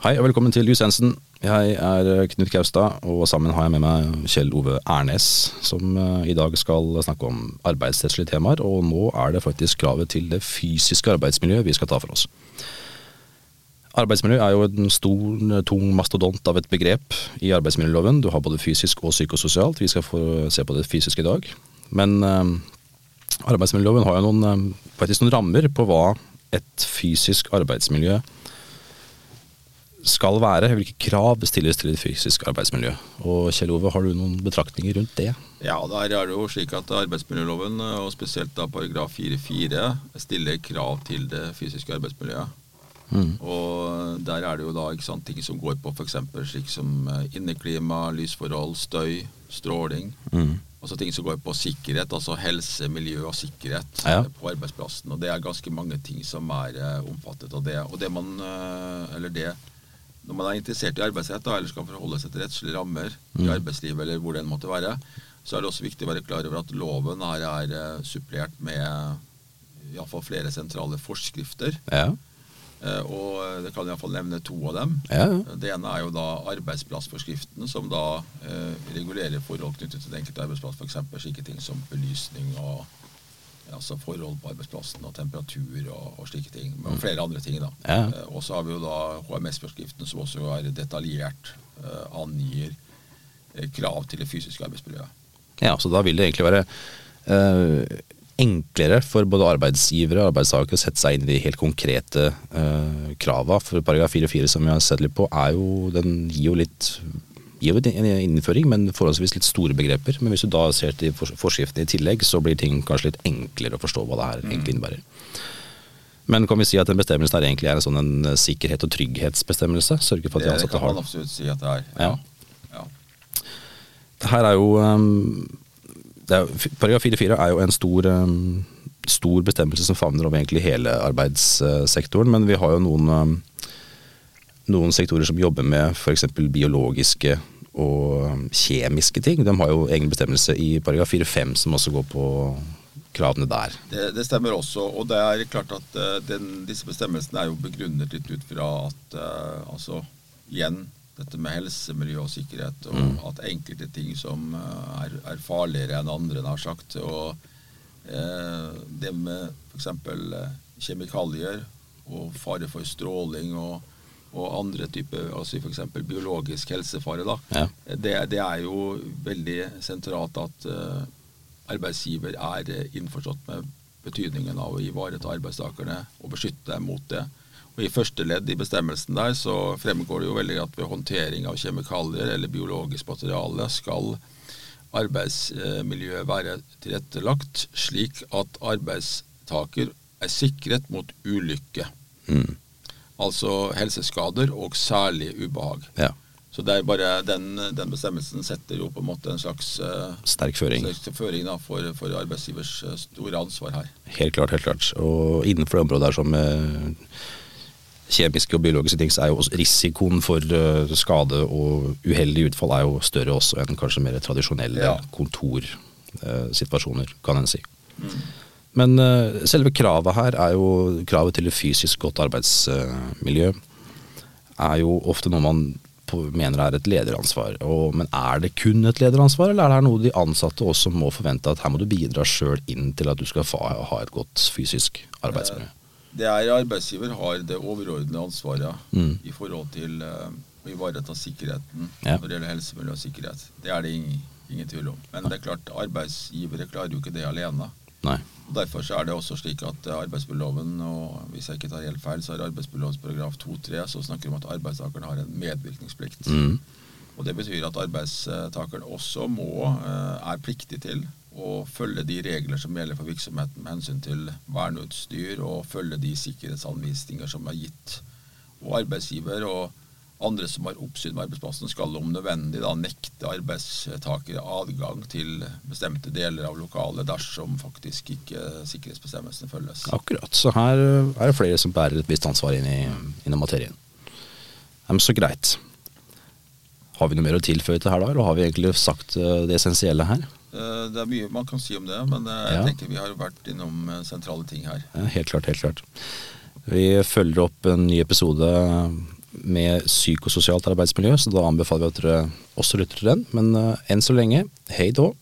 Hei og velkommen til Jusensen. Jeg er eh, Knut Kaustad, og sammen har jeg med meg Kjell Ove Ernes, som eh, i dag skal snakke om arbeidsrettslige temaer. Og nå er det faktisk kravet til det fysiske arbeidsmiljøet vi skal ta for oss. Arbeidsmiljø er jo en stor, tung mastodont av et begrep i arbeidsmiljøloven. Du har både fysisk og psykososialt. Vi skal få se på det fysiske i dag. Men eh, arbeidsmiljøloven har jo noen, faktisk noen rammer på hva et fysisk arbeidsmiljø er skal være? Hvilke krav stilles til et fysisk arbeidsmiljø? Og Kjell Ove, har du noen betraktninger rundt det? Ja, der er det jo slik at arbeidsmiljøloven, og spesielt da paragraf 4-4, stiller krav til det fysiske arbeidsmiljøet. Mm. Og der er det jo da sant, ting som går på f.eks. slik som eh, inneklima, lysforhold, støy, stråling. Mm. Altså ting som går på sikkerhet, altså helse, miljø og sikkerhet ja. på arbeidsplassen. Og det er ganske mange ting som er uh, omfattet av det. Og det man, eller det når man er interessert i arbeidsrett, da, eller skal forholde seg til rettslige rammer mm. i arbeidslivet, eller hvor det enn måtte være, så er det også viktig å være klar over at loven her er uh, supplert med iallfall flere sentrale forskrifter. Ja. Uh, og det kan iallfall nevne to av dem. Ja. Det ene er jo da arbeidsplassforskriften, som da eh, regulerer forhold knyttet til den enkelte arbeidsplass, f.eks. slike ting som belysning og altså forhold på arbeidsplassen og temperatur og, og slike ting. Men mm. flere andre ting. da. Ja. Eh, og så har vi jo da HMS-forskriften, som også er detaljert eh, angir eh, krav til det fysiske arbeidsmiljøet. Ja, så da vil det egentlig være eh, enklere for både arbeidsgivere og arbeidstakere å sette seg inn i de helt konkrete eh, krava. For paragraf 4-4 som vi har sett litt på, jo, den gir jo litt gir jo en innføring, men forholdsvis litt store begreper. Men hvis du da ser til forskriftene i tillegg, så blir ting kanskje litt enklere å forstå hva det her egentlig innebærer. Men kan vi si at den bestemmelsen her egentlig er en sånn en eh, sikkerhet- og trygghetsbestemmelse? Sørge for at de ansatte har Det kan man absolutt si at det er. Ja. ja. Det her er jo um, er, Paragraf 4-4 er jo en stor, um, stor bestemmelse som favner over egentlig hele arbeidssektoren, men vi har jo noen um, noen sektorer som jobber med f.eks. biologiske og kjemiske ting. De har jo egen bestemmelse i paragraf 4-5 som også går på kravene der. Det, det, stemmer også. Og det er klart at uh, den, disse bestemmelsene er jo begrunnet litt ut fra at uh, altså igjen dette med helse, miljø og sikkerhet, og mm. at enkelte ting som uh, er, er, farligere enn andre, har sagt. Og det med f.eks. kjemikalier og fare for stråling og og andre typer, altså f.eks. biologisk helsefare, da, ja. det, det, er jo veldig sentralt at uh, arbeidsgiver er innforstått med betydningen av å ivareta arbeidstakerne og beskytte dem mot det. Og I første ledd i bestemmelsen der så fremgår det jo veldig at ved håndtering av kjemikalier eller biologisk materiale skal arbeidsmiljøet være tilrettelagt slik at arbeidstaker er sikret mot ulykke. Mm. Altså helseskader og særlig ubehag. Ja. Så det er bare den, den, bestemmelsen setter jo på en måte en slags uh, sterk føring, sterk føring da, for, for, arbeidsgivers uh, store ansvar her. Helt klart, helt klart. Og innenfor det området der som uh, kjemiske og biologiske ting, så er jo også risikoen for skade og uheldig utfall er jo større også enn kanskje mer tradisjonelle ja. kontorsituasjoner, kan en si. Mm. Men uh, selve kravet her er jo kravet til et fysisk godt arbeidsmiljø. er jo ofte noe man mener er et lederansvar. Og, men er det kun et lederansvar, eller er det noe de ansatte også må forvente at her må du bidra sjøl inn til at du skal få, ha et godt fysisk arbeidsmiljø? Det er arbeidsgiver har det overordnede ansvaret mm. i forhold til uh, å ivareta sikkerheten ja. når det gjelder helse, miljø og sikkerhet. Det er det ingen, ingen tvil om. Men det er klart, arbeidsgivere klarer jo ikke det alene. Nei. Derfor så er det også slik at arbeidsmiljøloven, og hvis jeg ikke tar helt feil, så er arbeidsmiljølovens paragraf 2-3 som snakker om at arbeidstakeren har en medvirkningsplikt. Mm. Og Det betyr at arbeidstakeren også må, eh, er pliktig til å følge de regler som gjelder for virksomheten med hensyn til verneutstyr, og følge de sikkerhetsanvisninger som er gitt. Og arbeidsgiver og andre som har oppsyn med arbeidsplassen, skal om nødvendig da nekte arbeidstakere adgang til bestemte deler av lokalet dersom faktisk ikke sikkerhetsbestemmelsene følges. Akkurat. Så her er det flere som bærer et visst ansvar inn i, inn i materien. Men så greit. Har vi noe mer å tilføye til her da, eller har vi egentlig sagt eh, det essensielle her? Eh, det er mye man kan si om det, men eh, jeg ja. tenker vi har vært innom sentrale ting her. Ja, helt klart, helt klart. Vi følger opp en ny episode med psykososialt arbeidsmiljø, så da anbefaler vi at dere også lytter til den. Men uh, enn så lenge, hei då.